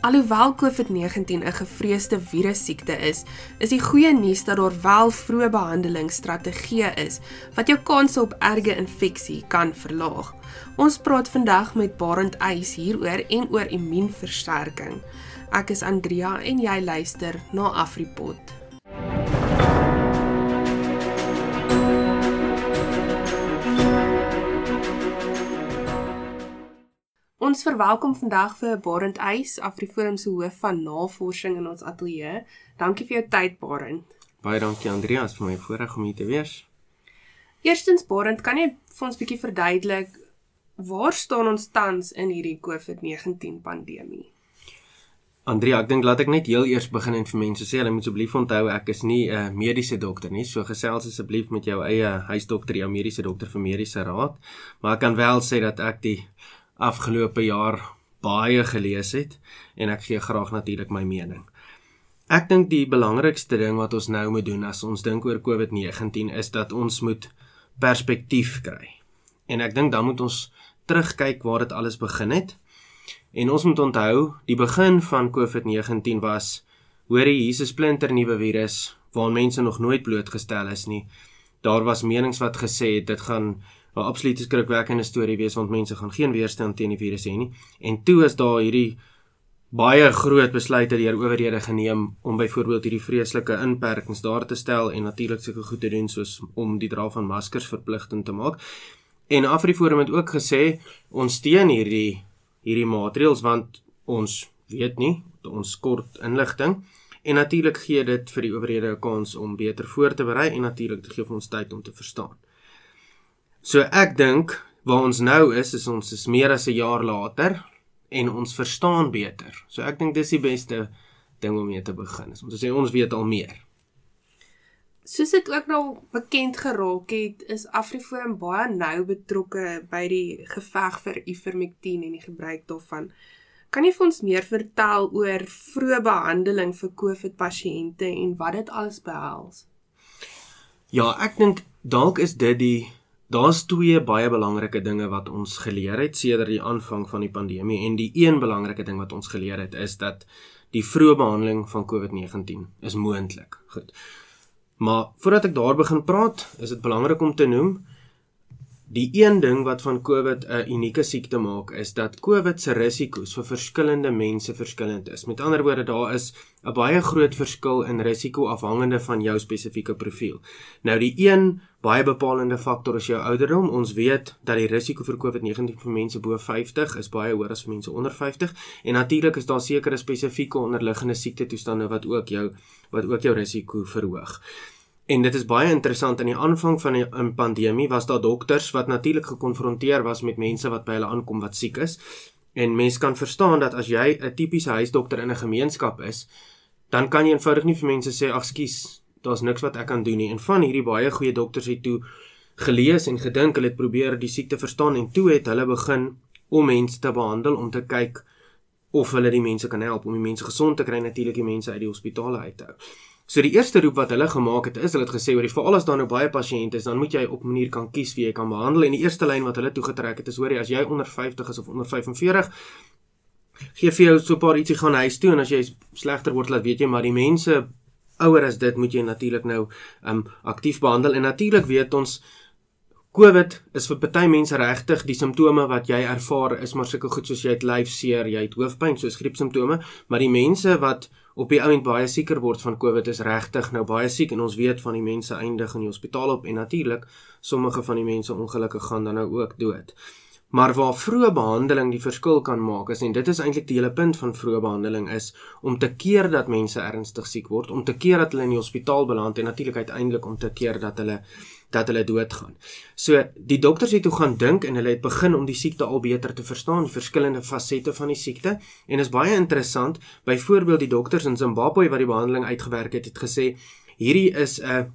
Alhoewel COVID-19 'n gevreesde virussiekte is, is die goeie nuus dat daar wel vroeë behandelingsstrategieë is wat jou kanse op erge infeksie kan verlaag. Ons praat vandag met Barend Eis hieroor en oor immuunversterking. Ek is Andrea en jy luister na Afripot. Ons verwelkom vandag vir Barend Eis, Afriforum se hoof van navorsing in ons ateljee. Dankie vir jou tyd, Barend. Baie dankie Andreas vir my voorreg om hier te wees. Eerstens Barend, kan jy vir ons bietjie verduidelik waar staan ons tans in hierdie COVID-19 pandemie? Andrea, ek dink laat ek net heel eers begin en vir mense sê, hulle moet asseblief onthou ek is nie 'n uh, mediese dokter nie. So gesels asseblief met jou eie huisdokter, jou mediese dokter vir mediese raad. Maar ek kan wel sê dat ek die afgelope jaar baie gelees het en ek gee graag natuurlik my mening. Ek dink die belangrikste ding wat ons nou moet doen as ons dink oor COVID-19 is dat ons moet perspektief kry. En ek dink dan moet ons terugkyk waar dit alles begin het. En ons moet onthou, die begin van COVID-19 was hoorie Jesus splinter nuwe virus waaraan mense nog nooit blootgestel is nie. Daar was menings wat gesê het dit gaan 'n absolute skrikwekkende storie wees want mense gaan geen weerstand teen die virus hê nie. En toe is daar hierdie baie groot besluite deur owerhede geneem om byvoorbeeld hierdie vreeslike inperkings daar te stel en natuurlik sulke goed te doen soos om die dra van maskers verpligtend te maak. En Afriforum het ook gesê ons steun hierdie hierdie maatreëls want ons weet nie ons kort inligting en natuurlik gee dit vir die owerhede 'n kans om beter voor te berei en natuurlik te gee vir ons tyd om te verstaan. So ek dink waar ons nou is, is ons is meer as 'n jaar later en ons verstaan beter. So ek dink dis die beste ding om mee te begin. Ons sê ons weet al meer. Soos dit ook nou bekend geraak het, is Afriforum baie nou betrokke by die geveg vir ivermectin en die gebruik daarvan. Kan jy vir ons meer vertel oor vroeë behandeling vir COVID pasiënte en wat dit alles behels? Ja, ek dink dalk is dit die Daar's twee baie belangrike dinge wat ons geleer het sedert die aanvang van die pandemie en die een belangrike ding wat ons geleer het is dat die vroeë behandeling van COVID-19 is moontlik. Goed. Maar voordat ek daar begin praat, is dit belangrik om te noem Die een ding wat van COVID 'n unieke siekte maak, is dat COVID se risiko's vir verskillende mense verskillend is. Met ander woorde, daar is 'n baie groot verskil in risiko afhangende van jou spesifieke profiel. Nou die een baie bepalende faktor is jou ouderdom. Ons weet dat die risiko vir COVID-19 vir mense bo 50 is baie hoër as vir mense onder 50 en natuurlik is daar sekere spesifieke onderliggende siekte toestande wat ook jou wat ook jou risiko verhoog. En dit is baie interessant aan die aanvang van die pandemie was daar dokters wat natuurlik gekonfronteer was met mense wat by hulle aankom wat siek is. En mense kan verstaan dat as jy 'n tipiese huisdokter in 'n gemeenskap is, dan kan jy eenvoudig nie vir mense sê ag skus, daar's niks wat ek kan doen nie. En van hierdie baie goeie dokters het toe gelees en gedink hulle het probeer die siekte verstaan en toe het hulle begin om mense te behandel om te kyk of hulle die mense kan help om die mense gesond te kry natuurlik die mense uit die hospitale uit te hou. So die eerste roep wat hulle gemaak het is hulle het gesê oor die veral as daar nou baie pasiënte is, dan moet jy op 'n manier kan kies wie jy kan behandel. En die eerste lyn wat hulle toegetrek het is hoorie as jy onder 50 is of onder 45 gee vir jou so 'n paar ietsie gaan huis toe en as jy slegter word laat weet jy maar die mense ouer as dit moet jy natuurlik nou um aktief behandel. En natuurlik weet ons COVID is vir party mense regtig die simptome wat jy ervaar is maar sulke goed soos jy het lyfseer, jy het hoofpyn soos griepsimptome, maar die mense wat op die ount baie sieker word van COVID is regtig nou baie siek en ons weet van die mense eindig in die hospitaal op en natuurlik sommige van die mense ongelukkig gaan dan nou ook dood. Maar waar vroeë behandeling die verskil kan maak is en dit is eintlik die hele punt van vroeë behandeling is om te keer dat mense ernstig siek word, om te keer dat hulle in die hospitaal beland en natuurlik uiteindelik om te keer dat hulle dat hulle doodgaan. So die dokters het toe gaan dink en hulle het begin om die siekte al beter te verstaan, die verskillende fasette van die siekte en is baie interessant. Byvoorbeeld die dokters in Zimbabwe wat die behandeling uitgewerk het, het gesê hierdie is 'n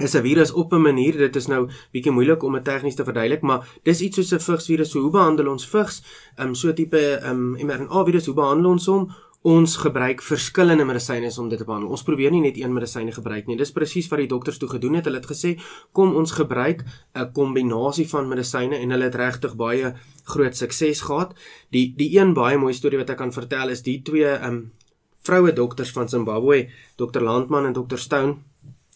is 'n virus op 'n manier, dit is nou bietjie moeilik om dit tegnies te verduidelik, maar dis iets soos 'n vigsvirus. So hoe behandel ons vigs? Ehm um, so tipe ehm um, mRNA virus, hoe behandel ons hom? ons gebruik verskillende medisyne om dit te behandel. Ons probeer nie net een medisyne gebruik nie. Dis presies wat die dokters toe gedoen het. Hulle het gesê, "Kom ons gebruik 'n kombinasie van medisyne" en hulle het regtig baie groot sukses gehad. Die die een baie mooi storie wat ek kan vertel is die twee um vroue dokters van Zimbabwe, Dr Landman en Dr Stone.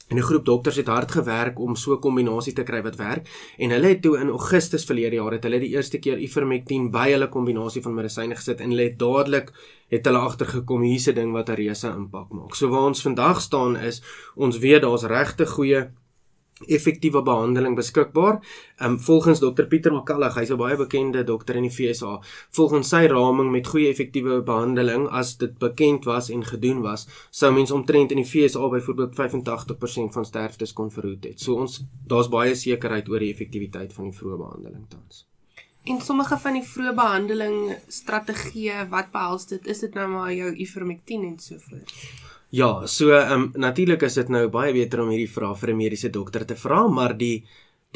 En 'n groep dokters het hard gewerk om so 'n kombinasie te kry wat werk en hulle het toe in Augustus verlede jaar het hulle die eerste keer Ivermectin by hulle kombinasie van medisyne gesit en hulle het dadelik het hulle agtergekom hier's 'n ding wat 'n reuse impak maak. So waar ons vandag staan is ons weet daar's regte goeie effektiewe behandeling beskikbaar. Ehm um, volgens Dr Pieter McCullough, hy's 'n baie bekende dokter in die FSA, volgens sy raming met goeie effektiewe behandeling as dit bekend was en gedoen was, sou mens omtrent in die FSA byvoorbeeld 85% van sterftes kon verhoed het. So ons daar's baie sekerheid oor die effektiwiteit van die vroeë behandeling tans. En sommige van die vroeë behandeling strategieë, wat behels dit? Is dit nou maar jou ivermectin en so voort? Ja, so ehm um, natuurlik is dit nou baie beter om hierdie vrae vir 'n mediese dokter te vra, maar die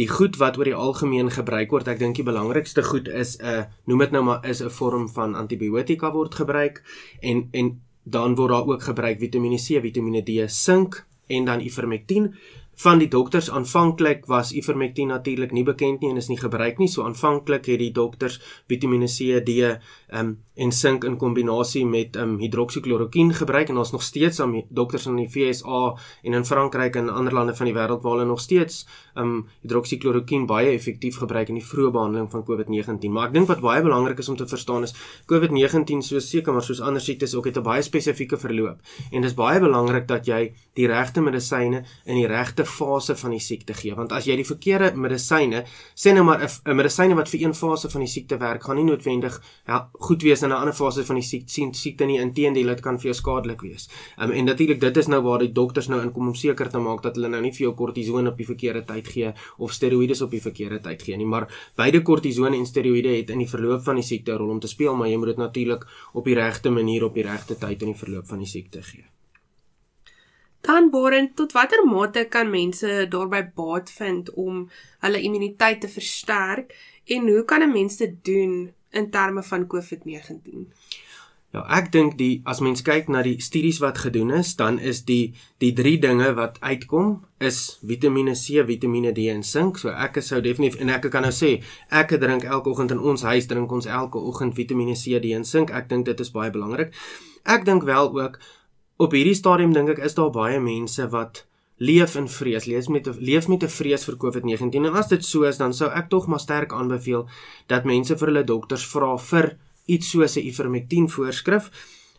die goed wat oor die algemeen gebruik word, ek dink die belangrikste goed is 'n uh, noem dit nou maar is 'n vorm van antibiotika word gebruik en en dan word daar ook gebruik Vitamiene C, Vitamiene D, sink en dan ivermectin van die dokters aanvanklik was ivermectin natuurlik nie bekend nie en is nie gebruik nie. So aanvanklik het die dokters Vitamiene C, D um, en sink in kombinasie met um, hidroksikloroquine gebruik en ons nog steeds aan dokters in die FSA en in Frankryk en ander lande van die wêreld waar hulle nog steeds um, hidroksikloroquine baie effektief gebruik in die vroeë behandeling van COVID-19. Maar ek dink wat baie belangrik is om te verstaan is COVID-19 soos seker maar soos ander siektes ook het 'n baie spesifieke verloop en dit is baie belangrik dat jy die regte medisyne in die regte fase van die siekte gee want as jy die verkeerde medisyne sê nou maar 'n medisyne wat vir een fase van die siekte werk gaan nie noodwendig ja, goed wees in 'n ander fase van die siekte siekte nie inteendeel dit kan vir jou skadelik wees. Um, en natuurlik dit is nou waar die dokters nou inkom om seker te maak dat hulle nou nie vir jou kortison op die verkeerde tyd gee of steroïdes op die verkeerde tyd gee nie maar beide kortison en steroïde het in die verloop van die siekte 'n rol om te speel maar jy moet dit natuurlik op die regte manier op die regte tyd in die verloop van die siekte gee. Dan Boren, tot watter mate kan mense daarby baat vind om hulle immuniteit te versterk en hoe kan 'n mens dit doen in terme van COVID-19? Ja, ek dink die as mens kyk na die studies wat gedoen is, dan is die die drie dinge wat uitkom is Vitamiene C, Vitamiene D en sink. So ek sou definitief en ek kan nou sê, ek drink elke oggend in ons huis drink ons elke oggend Vitamiene C, D en sink. Ek dink dit is baie belangrik. Ek dink wel ook op hierdie stadium dink ek is daar baie mense wat leef in vrees, leef met leef met 'n vrees vir COVID-19. En as dit so is dan sou ek tog maar sterk aanbeveel dat mense vir hulle dokters vra vir iets soos 'n ivermectin voorskrif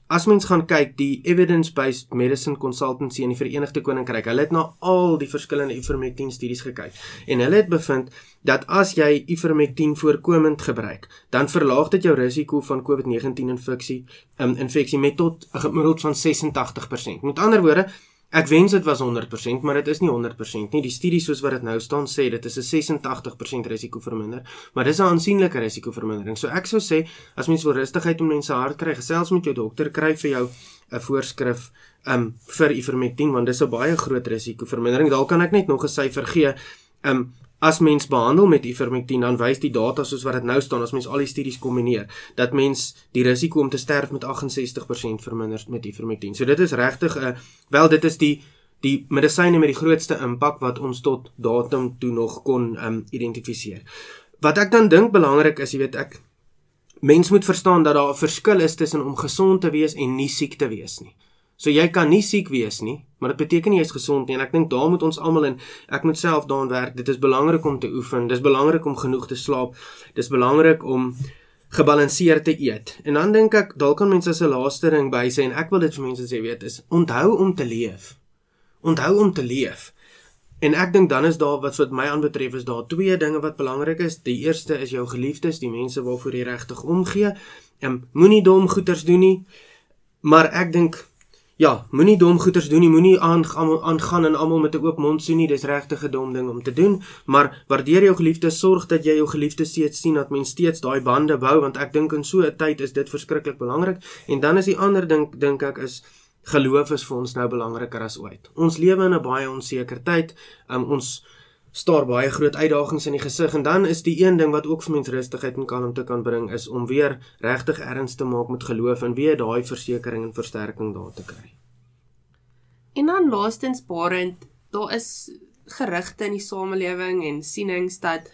As mens gaan kyk die evidence-based medicine consultancy in die Verenigde Koninkryk, hulle het na al die verskillende ivermectin studies gekyk en hulle het bevind dat as jy ivermectin voorkomend gebruik, dan verlaag dit jou risiko van COVID-19 infeksie, um, infeksie met tot 'n gemiddeld van 86%. Met ander woorde, Ek wens dit was 100%, maar dit is nie 100% nie. Die studie soos wat dit nou staan sê dit is 'n 86% risiko verminder, maar dis 'n aansienlike risiko vermindering. So ek sou sê as mens wil rustigheid om mense hart kry, gesels met jou dokter, kry vir jou 'n voorskrif um vir ivermectin want dis 'n baie groot risiko vermindering. Dalk kan ek net nog 'n syfer gee. Um As mens behandel met ivermectin dan wys die data soos wat dit nou staan as mens al die studies kombineer dat mens die risiko om te sterf met 68% verminder met ivermectin. So dit is regtig 'n uh, wel dit is die die medisyne met die grootste impak wat ons tot datum toe nog kon um, identifiseer. Wat ek dan dink belangrik is, jy weet ek mens moet verstaan dat daar 'n verskil is tussen om gesond te wees en nie siek te wees nie. So jy kan nie siek wees nie, maar dit beteken nie jy's gesond nie en ek dink daar moet ons almal in ek moet self daaraan werk. Dit is belangrik om te oefen, dis belangrik om genoeg te slaap. Dis belangrik om gebalanseerd te eet. En dan dink ek dalk kan mense as 'n laaste ding by sê en ek wil dit vir mense sê weet is onthou om te leef. Onthou om te leef. En ek dink dan is daar wat wat my aanbetref is daar twee dinge wat belangrik is. Die eerste is jou geliefdes, die mense waarvoor jy regtig omgee. En moenie dom goeters doen nie. Maar ek dink Ja, moenie dom goeters doen nie, moenie aangaan en almal met 'n oop mond sien nie, dis regtig 'n dom ding om te doen, maar waardeer jou geliefdes, sorg dat jy jou geliefdes steeds sien, dat mens steeds daai bande bou want ek dink in so 'n tyd is dit verskriklik belangrik. En dan is die ander ding dink ek is geloof is vir ons nou belangriker as ooit. Ons lewe in 'n baie onseker tyd. Um, ons staar baie groot uitdagings in die gesig en dan is die een ding wat ook vir mens rustigheid en kalmte kan bring is om weer regtig erns te maak met geloof en weer daai versekering en versterking daar te kry. En dan laastens Barend, daar is gerugte in die samelewing en sienings dat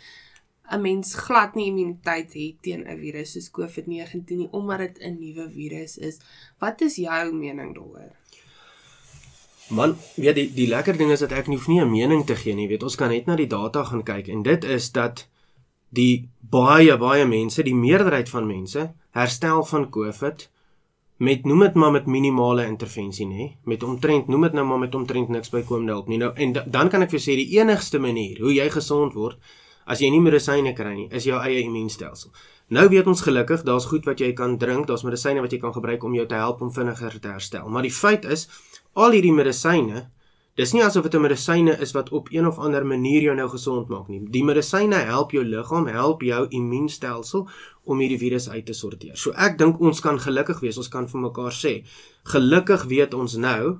'n mens glad nie immuniteit het teen 'n virus soos COVID-19 nie omdat dit 'n nuwe virus is. Wat is jou mening daaroor? Man, weet die die lekker ding is dat ek nie hoef nie 'n mening te gee nie, weet ons kan net na die data gaan kyk en dit is dat die baie baie mense, die meerderheid van mense herstel van COVID met noem dit maar met minimale intervensie nê, met omtrent noem dit nou maar met omtrent niks bykomende hulp nie. Nou en dan kan ek vir sê die enigste manier hoe jy gesond word as jy nie medisyne kry nie, is jou eie immuunstelsel. Nou weet ons gelukkig, daar's goed wat jy kan drink, daar's medisyne wat jy kan gebruik om jou te help om vinniger te herstel. Maar die feit is, al hierdie medisyne, dis nie asof dit 'n medisyne is wat op een of ander manier jou nou gesond maak nie. Die medisyne help jou liggaam, help jou immuunstelsel om hierdie virus uit te sorteer. So ek dink ons kan gelukkig wees, ons kan vir mekaar sê, gelukkig weet ons nou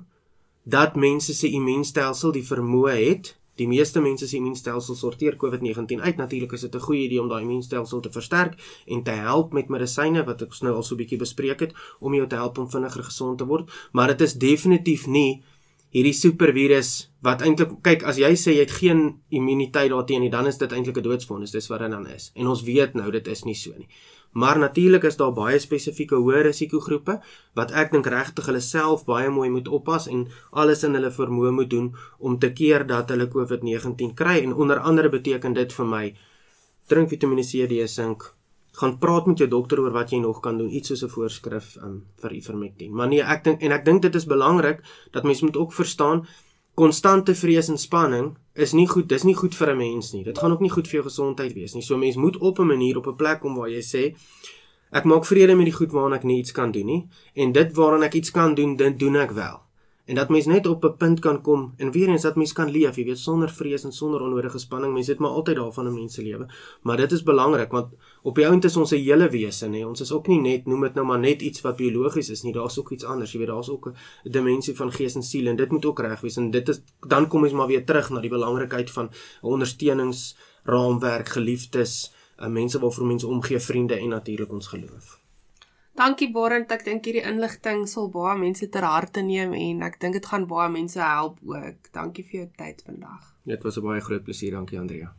dat mense se immuunstelsel die vermoë het Die meeste mense se immuunstelsel sorteer COVID-19 uit. Natuurlik is dit 'n goeie idee om daai immuunstelsel te versterk en te help met medisyne wat ek nou al so 'n bietjie bespreek het om jou te help om vinniger gesond te word, maar dit is definitief nie hierdie supervirus wat eintlik kyk as jy sê jy het geen immuniteit daarteenoor dan is dit eintlik 'n doodsvonnis, dis wat dit dan is. En ons weet nou dit is nie so nie. Maar natuurlik is daar baie spesifieke hoë risikogroepe wat ek dink regtig hulle self baie mooi moet oppas en alles in hulle vermoë moet doen om te keer dat hulle COVID-19 kry. En onder andere beteken dit vir my drink Vitamiene C, D, sink, gaan praat met jou dokter oor wat jy nog kan doen, iets soos 'n voorskrif um, vir ivermectin. Maar nee, ek dink en ek dink dit is belangrik dat mense moet ook verstaan konstante vrees en spanning is nie goed, dis nie goed vir 'n mens nie. Dit gaan ook nie goed vir jou gesondheid wees nie. So mens moet op 'n manier op 'n plek kom waar jy sê ek maak vrede met die goed waarna ek niks kan doen nie en dit waaraan ek iets kan doen, dit doen ek wel en dat mens net op 'n punt kan kom en weer eens dat mens kan leef, jy weet, sonder vrees en sonder onnodige spanning. Mens het maar altyd daarvan in mense lewe. Maar dit is belangrik want op die ount is ons 'n hele wese, nê. Ons is ook nie net noem dit nou maar net iets wat biologies is nie. Daar's ook iets anders. Jy weet, daar's ook 'n dimensie van gees en siel en dit moet ook reg wees en dit is dan kom ons maar weer terug na die belangrikheid van 'n ondersteuningsraamwerk, geliefdes, uh, mense waarvoor mense omgee, vriende en natuurlik ons geloof. Dankie Barend, ek dink hierdie inligting sal baie mense ter harte neem en ek dink dit gaan baie mense help ook. Dankie vir jou tyd vandag. Dit was 'n baie groot plesier, dankie Andrea.